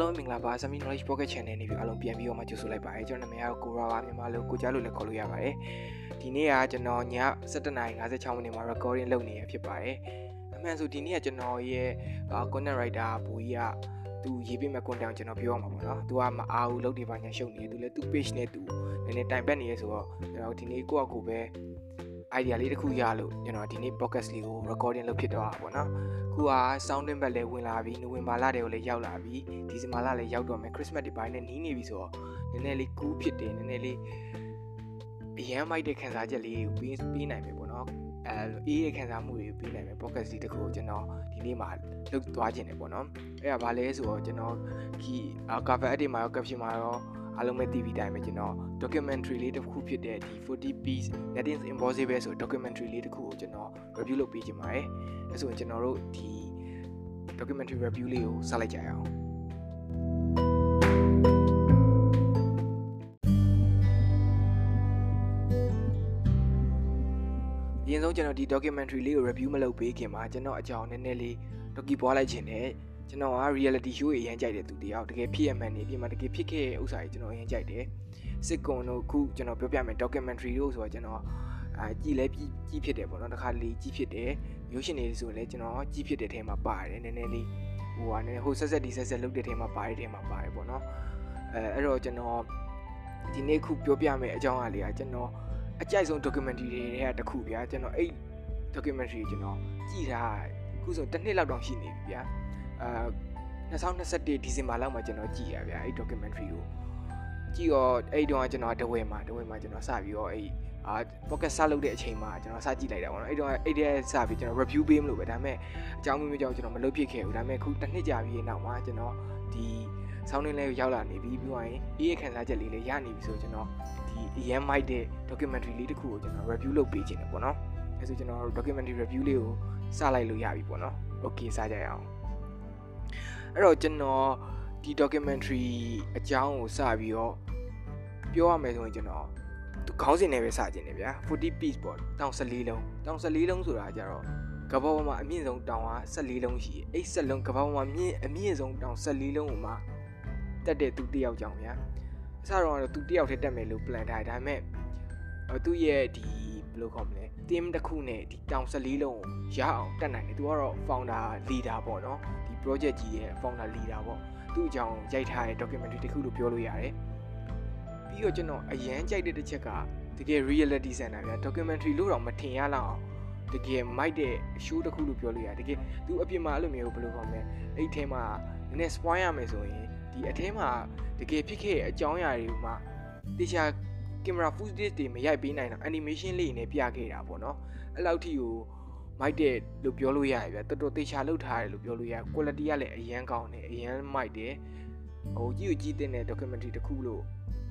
အားလုံးမင်္ဂလာပါ Semi Knowledge Pocket Channel နေပြီးအားလုံးပြန်ပြီးတော့မှကြိုဆိုလိုက်ပါတယ်ကျွန်တော်နာမည်ကကိုရာပါမြန်မာလို့ကိုကြားလို့လည်းခေါ်လို့ရပါတယ်ဒီနေ့ကကျွန်တော်ည7:56မိနစ်မှာ recording လုပ်နေရဖြစ်ပါတယ်အမှန်ဆိုဒီနေ့ကကျွန်တော်ရဲ့ content writer ဘူကြီးကသူရေးပေးမဲ့ content ကိုကျွန်တော်ပြောရမှာပေါ့နော်သူကမအားဘူးလုပ်နေပါညာရှုပ်နေတယ်သူလည်းသူ page နဲ့သူနည်းနည်းတိုင်ပတ်နေရဆိုတော့ကျွန်တော်ဒီနေ့ကိုယ့်အကူပဲ idea လေးတစ်ခုရလို့ကျွန်တော်ဒီနေ့ podcast လေးကို recording လုပ်ဖြစ်တော့တာပေါ့နော်ခုက sounding bed လည်းဝင်လာပြီနိုဝင်ဘာလတည်းကိုလည်းရောက်လာပြီဒီဇင်ဘာလလည်းရောက်တော့မယ် Christmas ဒီပိုင်းနဲ့နီးနေပြီဆိုတော့နည်းနည်းလေးကူးဖြစ်တယ်နည်းနည်းလေးအရန်မိုက်တဲ့ခံစားချက်လေးကိုပြီးပြီးနိုင်မယ်ပေါ့နော်အဲအေးရဲ့ခံစားမှုတွေကိုပြီးနိုင်မယ် podcast လေးတစ်ခုကိုကျွန်တော်ဒီနေ့မှာလုပ်သွားခြင်းတယ်ပေါ့နော်အဲ့ဒါဘာလဲဆိုတော့ကျွန်တော်ဒီ cover edit မှာရော caption မှာရော အားလုံးပဲသိပြီးတိုင်းပဲကျွန်တော် documentary လေးတစ်ခုဖြစ်တဲ့ဒီ40 piece Nothing's Impossible ဆို documentary လေးတစ်ခုကိုကျွန်တော် review လုပ်ပေးခြင်းပါတယ်အဲဆိုရင်ကျွန်တော်တို့ဒီ documentary review လေးကိုစလိုက်ကြရအောင်အရင်ဆုံးကျွန်တော်ဒီ documentary လေးကို review မလုပ်ပေးခင်မှာကျွန်တော်အကြောင်းနည်းနည်းလေး docu ပွားလိုက်ခြင်းနဲ့ ကျွန်တော်က reality show အရင်ကြိုက်တဲ့သူတယောက်တကယ်ဖြစ်ရမှန်နေပြင်မှာတကယ်ဖြစ်ခဲ့တဲ့ဥစ္စာကြီးကျွန်တော်အရင်ကြိုက်တယ်စစ်ကွန်တို့ခုကျွန်တော်ပြောပြမယ် documentary တို့ဆိုတော့ကျွန်တော်အာကြည်လဲကြီးကြီးဖြစ်တယ်ပေါ့နော်တခါလေကြီးဖြစ်တယ်မျိုးရှင်တွေဆိုလည်းကျွန်တော်ကြီးဖြစ်တဲ့ထဲမှာပါတယ်နည်းနည်းလေးဟိုဟာနည်းဟိုဆက်ဆက်ဒီဆက်ဆက်လုပ်တဲ့ထဲမှာပါတယ်ထဲမှာပါတယ်ပေါ့နော်အဲအဲ့တော့ကျွန်တော်ဒီနေ့ခုပြောပြမယ်အကြောင်းအရာလေးကကျွန်တော်အကြိုက်ဆုံး documentary တွေကတခုဗျာကျွန်တော်အဲ့ documentary ကျွန်တော်ကြည့်တာခုဆိုတစ်နှစ်လောက်တောင်ရှိနေပြီဗျာ အာ2021ဒီဇင်ဘာလောက်မှာကျွန်တော်ကြည့်ရဗျာအဲ့ documentary ကိုကြည့်တော့အဲ့တုန်းကကျွန်တော်တဝဲမှာတဝဲမှာကျွန်တော်စပြီးတော့အဲ့အာ pocket စလုပ်တဲ့အချိန်မှာကျွန်တော်စကြည့်လိုက်တာပေါ့နော်အဲ့တုန်းကအဲ့ဒီစပြီးကျွန်တော် review ပေးမလို့ပဲဒါပေမဲ့အကြောင်းမျိုးမျိုးကြောင့်ကျွန်တော်မလုပ်ဖြစ်ခဲ့ဘူးဒါပေမဲ့ခုတစ်နှစ်ကြာပြီးနောက်မှာကျွန်တော်ဒီဆောင်းနေလဲရောက်လာနေပြီပြီးတော့ရင်အေးရခံစားချက်လေးလည်းရနေပြီဆိုကျွန်တော်ဒီအရန်မိုက်တဲ့ documentary လေးတစ်ခုကိုကျွန်တော် review လုပ်ပေးခြင်းတယ်ပေါ့နော်အဲဆိုကျွန်တော် documentary review လေးကိုစလိုက်လို့ရပြီပေါ့နော် okay စကြရအောင် အဲ့တော့ကျွန်တော်ဒီ documentary အကြောင်းကိုစပြီးတော့ပြောရမယ်ဆိုရင်ကျွန်တော်သူခေါင်းစဉ်နဲ့ပဲစခြင်းတယ်ဗျာ40 piece ပေါ့တောင်14လုံးတောင်14လုံးဆိုတာကြတော့ကဘာပေါ်မှာအမြင့်ဆုံးတောင်က14လုံးရှိတယ်အဲ့14လုံးကဘာပေါ်မှာမြင့်အမြင့်ဆုံးတောင်14လုံးကိုမှတက်တဲ့သူတယောက်ကြောင့်ဗျာအစတော့သူတယောက်တည်းတက်မယ်လို့ plan ထားတယ်ဒါပေမဲ့သူ့ရဲ့ဒီဘယ်လိုခေါ်မလဲ team တစ်ခုနဲ့ဒီတောင်14လုံးကိုရအောင်တက်နိုင်တယ်သူကတော့ founder leader ပေါ့နော်ဒီ project ကြီးရဲ့ founder leader ပေါ့သူ့အကြောင်းရိုက်ထားတဲ့ documentary တစ်ခုလို့ပြောလို့ရတယ်ပြီးတော့ကျွန်တော်အရန်ကြိုက်တဲ့တစ်ချက်ကတကယ် reality center ဗျာ documentary လို့တော့မထင်ရလောက်အောင်တကယ်မိုက်တဲ့ show တစ်ခုလို့ပြောလို့ရတယ်တကယ်သူအပြင်မှာအဲ့လိုမျိုးဘယ်လိုခေါ်မလဲအဲ့ဒီထဲမှာနည်းနည်း spoil ရမယ်ဆိုရင်ဒီအထဲမှာတကယ်ဖြစ်ခဲ့တဲ့အကြောင်းအရာတွေမှာတခြား camera footage တွေမရိုက်ပေးနိုင်တော့ animation လေးနဲ့ပြခဲ့တာပေါ့နော်အဲ့လောက်ထိကို မိုက်တဲ့လို့ပြောလို့ရတယ်ဗျတော်တော်သေချာလုပ်ထားတယ်လို့ပြောလို့ရ quality ကလည်းအရန်ကောင်းတယ်အရန်မိုက်တယ်ဟိုကြည့်ကြည့်တဲ့ documentary တစ်ခုလို့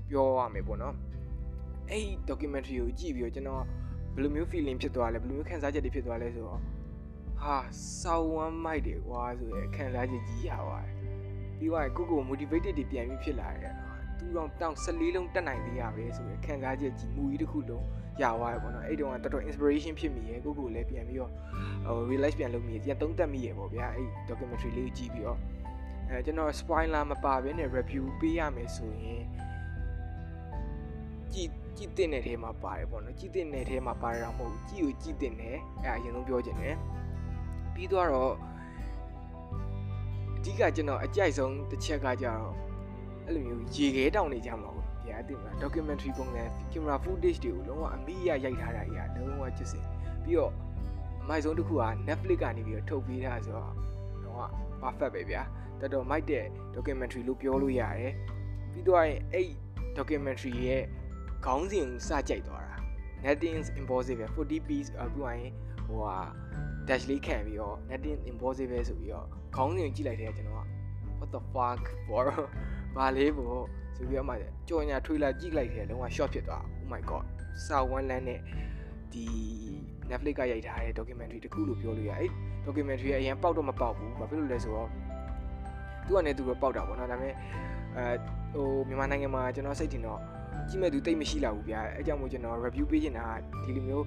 ပြောရမယ်ပေါ့နော်အဲ့ဒီ documentary ကိုကြည့်ပြီးတော့ကျွန်တော်ဘယ်လိုမျိုး feeling ဖြစ်သွားလဲဘယ်လိုမျိုးခံစားချက်တွေဖြစ်သွားလဲဆိုတော့ဟာစောင်းဝမ်းမိုက်တယ်ကွာဆိုရယ်ခံစားချက်ကြီးရပါတယ်ပြီးတော့ကိုကို motivated တွေပြန်ပြီးဖြစ်လာတယ် သူတော့တောင်14လုံးတက်နိုင်သေးရပဲဆိုရယ်ခံစားချက်ကြီးမူကြီးတစ်ခုလုံးရသွားတယ်ပေါ့နော်အဲ့တုန်းကတော်တော် inspiration ဖြစ်မိရယ်ကိုကိုလည်းပြန်ပြီးတော့ဟို realize ပြန်လုပ်မိရယ်ပြန်သုံးသပ်မိရယ်ပေါ့ဗျာအဲ့ documentary လေးကိုကြည့်ပြီးတော့အဲကျွန်တော် spoiler မပါဘဲနဲ့ review ပေးရမယ်ဆိုရင်ကြည့်ကြည့်တဲ့ထဲမှာပါတယ်ပေါ့နော်ကြည့်တဲ့ထဲမှာပါတယ်တော့မဟုတ်ကြည့်ကိုကြည့်တဲ့အဲအရင်ဆုံးပြောချင်တယ်ပြီးတော့အဓိကကျွန်တော်အကြိုက်ဆုံးတစ်ချက်ကကြတော့ အဲ့လိုမျိုးရေခဲတောင်နေကြမှာပေါ့ဗျာအတင်မလား documentary ပုံစံ camera footage တွေကိုလုံးဝအမိရရိုက်ထားတာကြီးကလုံးဝချစ်စင်ပြီးတော့အမိုက်ဆုံးတစ်ခုက Netflix ကနေပြီးတော့ထုတ်ပေးတာဆိုတော့လုံးဝ perfect ပဲဗျာတော်တော်မိုက်တဲ့ documentary လို့ပြောလို့ရတယ်ပြီးတော့အဲ့ documentary ရဲ့ခေါင်းစဉ်စကြိုက်သွားတာ Nothing's impossible 40 piece အခုရင်ဟိုဟာ dash လေးခံပြီးတော့ Nothing impossible ဆိုပြီးတော့ခေါင်းစဉ်ကြည့်လိုက်တဲ့ကျွန်တော်က what the fuck for ဘာလေးပေါ့ဆိုပြီးတော့မှကြော်ညာထွေးလာကြည့်လိုက်တယ်လုံးဝ short ဖြစ်သွား oh my god စာဝမ်းလန်းနဲ့ဒီ Netflix ကရိုက်ထားတဲ့ documentary တခုလို့ပြောလို့ရအဲ့ documentary ကအရင်ပေါက်တော့မပေါက်ဘူးဘာဖြစ်လို့လဲဆိုတော့သူကလည်းသူတော့ပေါက်တာပေါ့နော်ဒါပေမဲ့အဲဟိုမြန်မာနိုင်ငံမှာကျွန်တော်စိတ်ထင်တော့ကြည့်မဲ့သူတိတ်မရှိလာဘူးဗျာအဲကြောင့်မို့ကျွန်တော် review ပေးချင်တာဒီလိုမျိုး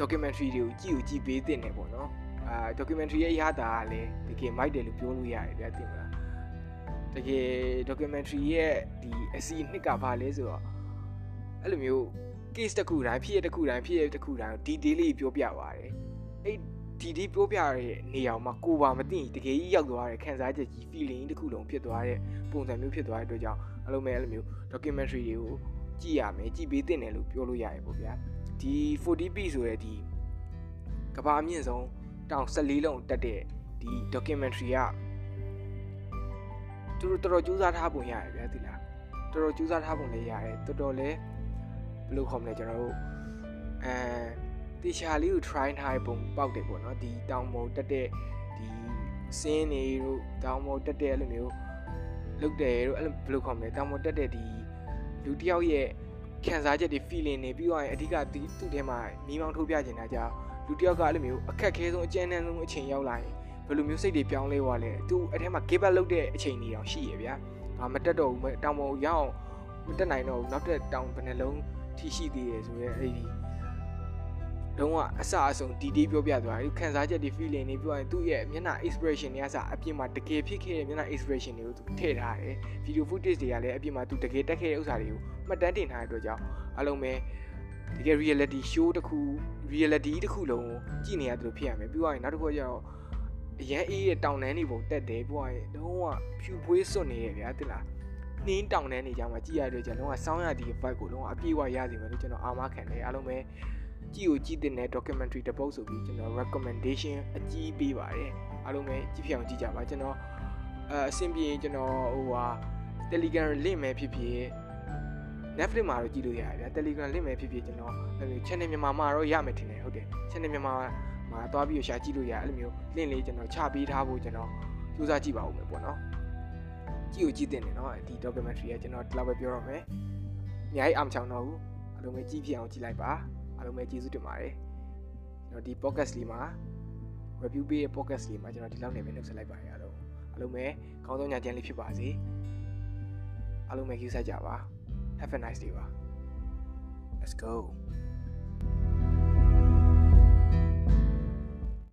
documentary တွေကိုကြည့်ကိုကြည့်ပေးတင်တယ်ပေါ့နော်အာ documentary ရဲ့ရတာကလည်းတကယ်မိုက်တယ်လို့ပြောလို့ရတယ်ဗျာတင်မလားအဲ တကယ် documentary ရဲ့ဒီအစီအနှစ်ကဘာလဲဆိုတော့အဲ့လိုမျိုး case တစ်ခုတိုင်းဖြစ်ရတစ်ခုတိုင်းဖြစ်ရတစ်ခုတိုင်း detail လေးပြောပြပါတယ်အဲ့ဒီဒီပြောပြရတဲ့နေရာမှာကိုပါမသိတကယ်ကြီးရောက်သွားတဲ့ခံစားချက်ကြီး feeling တစ်ခုလုံးဖြစ်သွားတဲ့ပုံစံမျိုးဖြစ်သွားတဲ့အတွက်ကြောင့်အဲ့လိုမဲ့အဲ့လိုမျိုး documentary တွေကိုကြည့်ရမယ်ကြည့်ပေးတင်တယ်လို့ပြောလို့ရတယ်ပေါ့ဗျာဒီ 40p ဆိုတဲ့ဒီကဘာအမြင့်ဆုံးတောင်14လုံးတက်တဲ့ဒီ documentary က သူတို့တော်တော်ကြိုးစားထားပုံရတယ်ဗျာသိလားတော်တော်ကြိုးစားထားပုံလည်းရတယ်တော်တော်လည်းဘယ်လိုခေါ်မလဲကျွန်တော်တို့အဲတေချာလေးကို try ထားပုံပေါက်တယ်ပေါ့နော်ဒီတောင်ပေါ်တက်တဲ့ဒီစင်းနေတို့တောင်ပေါ်တက်တဲ့အဲ့လိုမျိုးလုတ်တယ်တို့အဲ့လိုဘယ်လိုခေါ်မလဲတောင်ပေါ်တက်တဲ့ဒီလူတယောက်ရဲ့ခံစားချက်တွေ feeling တွေပြီးတော့အဓိကသူ့ထဲမှာမီးမောင်းထိုးပြနေတာကြာလူတယောက်ကအဲ့လိုမျိုးအခက်ခဲဆုံးအကျဉ်းနှံဆုံးအချိန်ရောက်လာရင် ဘယ်လိုမျိုးစိတ်တွေပြောင်းလဲသွားလဲသူအဲ့ထဲမှာ give up လုပ်တဲ့အချိန်တွေတောင်ရှိရဗျာငါမတက်တော့ဘူးတောင်ပေါ်ရအောင်မတက်နိုင်တော့ဘူးနောက်တက်တောင်ဘယ်နှလုံးထိရှိသေးတယ်ဆိုရဲအဲ့ဒီတော့ကအစအဆုံးဒီဒီပြောပြသွားတယ်ခံစားချက်တွေ feeling တွေပြောရင်သူ့ရဲ့မျက်နှာ expression တွေအစအပြင်မှာတကယ်ဖြစ်ခဲ့တဲ့မျက်နှာ expression တွေကိုသူထည့်ထားတယ် video footage တွေကလည်းအပြင်မှာသူတကယ်တက်ခဲ့တဲ့ဥစ္စာတွေကိုမှတ်တမ်းတင်ထားတဲ့အတွက်ကြောင့်အလုံးပဲတကယ် reality show တစ်ခု reality တစ်ခုလုံးကိုကြည့်နေရတယ်လို့ဖြစ်ရမယ်ပြီးတော့နောက်တစ်ခုကျတော့ အရန်အေးရဲ့တောင်တန်းတွေပုံတက်တယ်ပြီးတော့လုံးဝဖြူဖွေးစွတ်နေတယ်ဗျာတိလားနှင်းတောင်တန်းနေကြမှာကြည့်ရတဲ့ကျတော့လုံးဝစောင်းရတဲ့ vibe ကိုလုံးဝအပြည့်အဝရစီမယ်လို့ကျွန်တော်အာမခံတယ်အားလုံးပဲကြည့်ကိုကြည့်တဲ့ documentary တစ်ပုဒ်ဆိုပြီးကျွန်တော် recommendation အကြီးပေးပါတယ်အားလုံးပဲကြည့်ဖြစ်အောင်ကြည့်ကြပါကျွန်တော်အအဆင်ပြေကျွန်တော်ဟိုဟာ Telegram link ပဲဖြစ်ဖြစ် Netflix မှာတော့ကြည့်လို့ရတယ်ဗျာ Telegram link ပဲဖြစ်ဖြစ်ကျွန်တော်အဲ့လို channel မြန်မာမှာတော့ရမယ်ထင်တယ်ဟုတ်တယ် channel မြန်မာ မှာသွားပြီးရှာကြည့်လို့ရအဲ့လိုမျိုး link လေးကျွန်တော်ချပေးထားဖို့ကျွန်တော်စူးစမ်းကြည့်ပါဦးမယ်ပေါ့နော်ကြည့်ကိုကြည့်တင်တယ်နော်ဒီ documentary ကကျွန်တော်ဒီလောက်ပဲပြောတော့မယ်အများကြီးအားမချောင်တော့ဘူးအားလုံးပဲကြည့်ဖြစ်အောင်ကြည့်လိုက်ပါအားလုံးပဲကျေးဇူးတင်ပါတယ်ကျွန်တော်ဒီ podcast လေးမှာ review ပေးတဲ့ podcast လေးမှာကျွန်တော်ဒီလောက်နေပဲနှုတ်ဆက်လိုက်ပါရအောင်အားလုံးပဲကောင်းဆုံးညချမ်းလေးဖြစ်ပါစေအားလုံးပဲကြည့်ဆက်ကြပါ have a nice day ပါ let's go